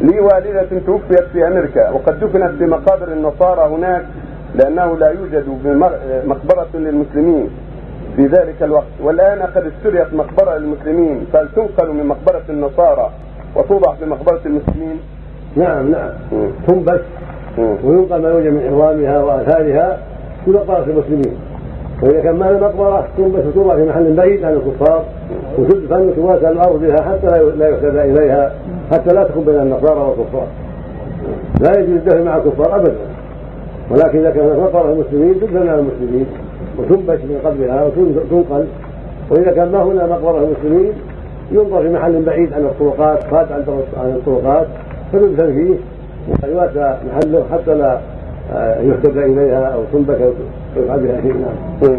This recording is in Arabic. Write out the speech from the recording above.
لي والدة توفيت في أمريكا. وقد دفنت في مقابر النصارى هناك لأنه لا يوجد مقبرة للمسلمين في ذلك الوقت. والآن قد استريت مقبرة للمسلمين. فهل تنقل من مقبرة النصارى وتوضع في مقبرة المسلمين؟ نعم نعم. تنبش وينقل ما يوجد من عظامها وآثارها في مقبرة المسلمين. وإذا كان ما مقبرة تنبش وتوضع في محل بعيد عن الكفار وتدفن وتواسى الأرض بها حتى لا يهتدى إليها حتى لا تكون بين النصارى والكفار. لا يجوز الدفن مع الكفار أبدا. ولكن إذا كانت مقبرة المسلمين تدفن مع المسلمين وتنبش من قبلها وتنقل وإذا كان ما هنا مقبرة المسلمين ينظر في محل بعيد عن الطرقات خارج عن الطرقات فيدفن فيه ويواسى محله حتى لا آه، يهتدى إليها أو تنبك أو يفعل بها شيء نعم.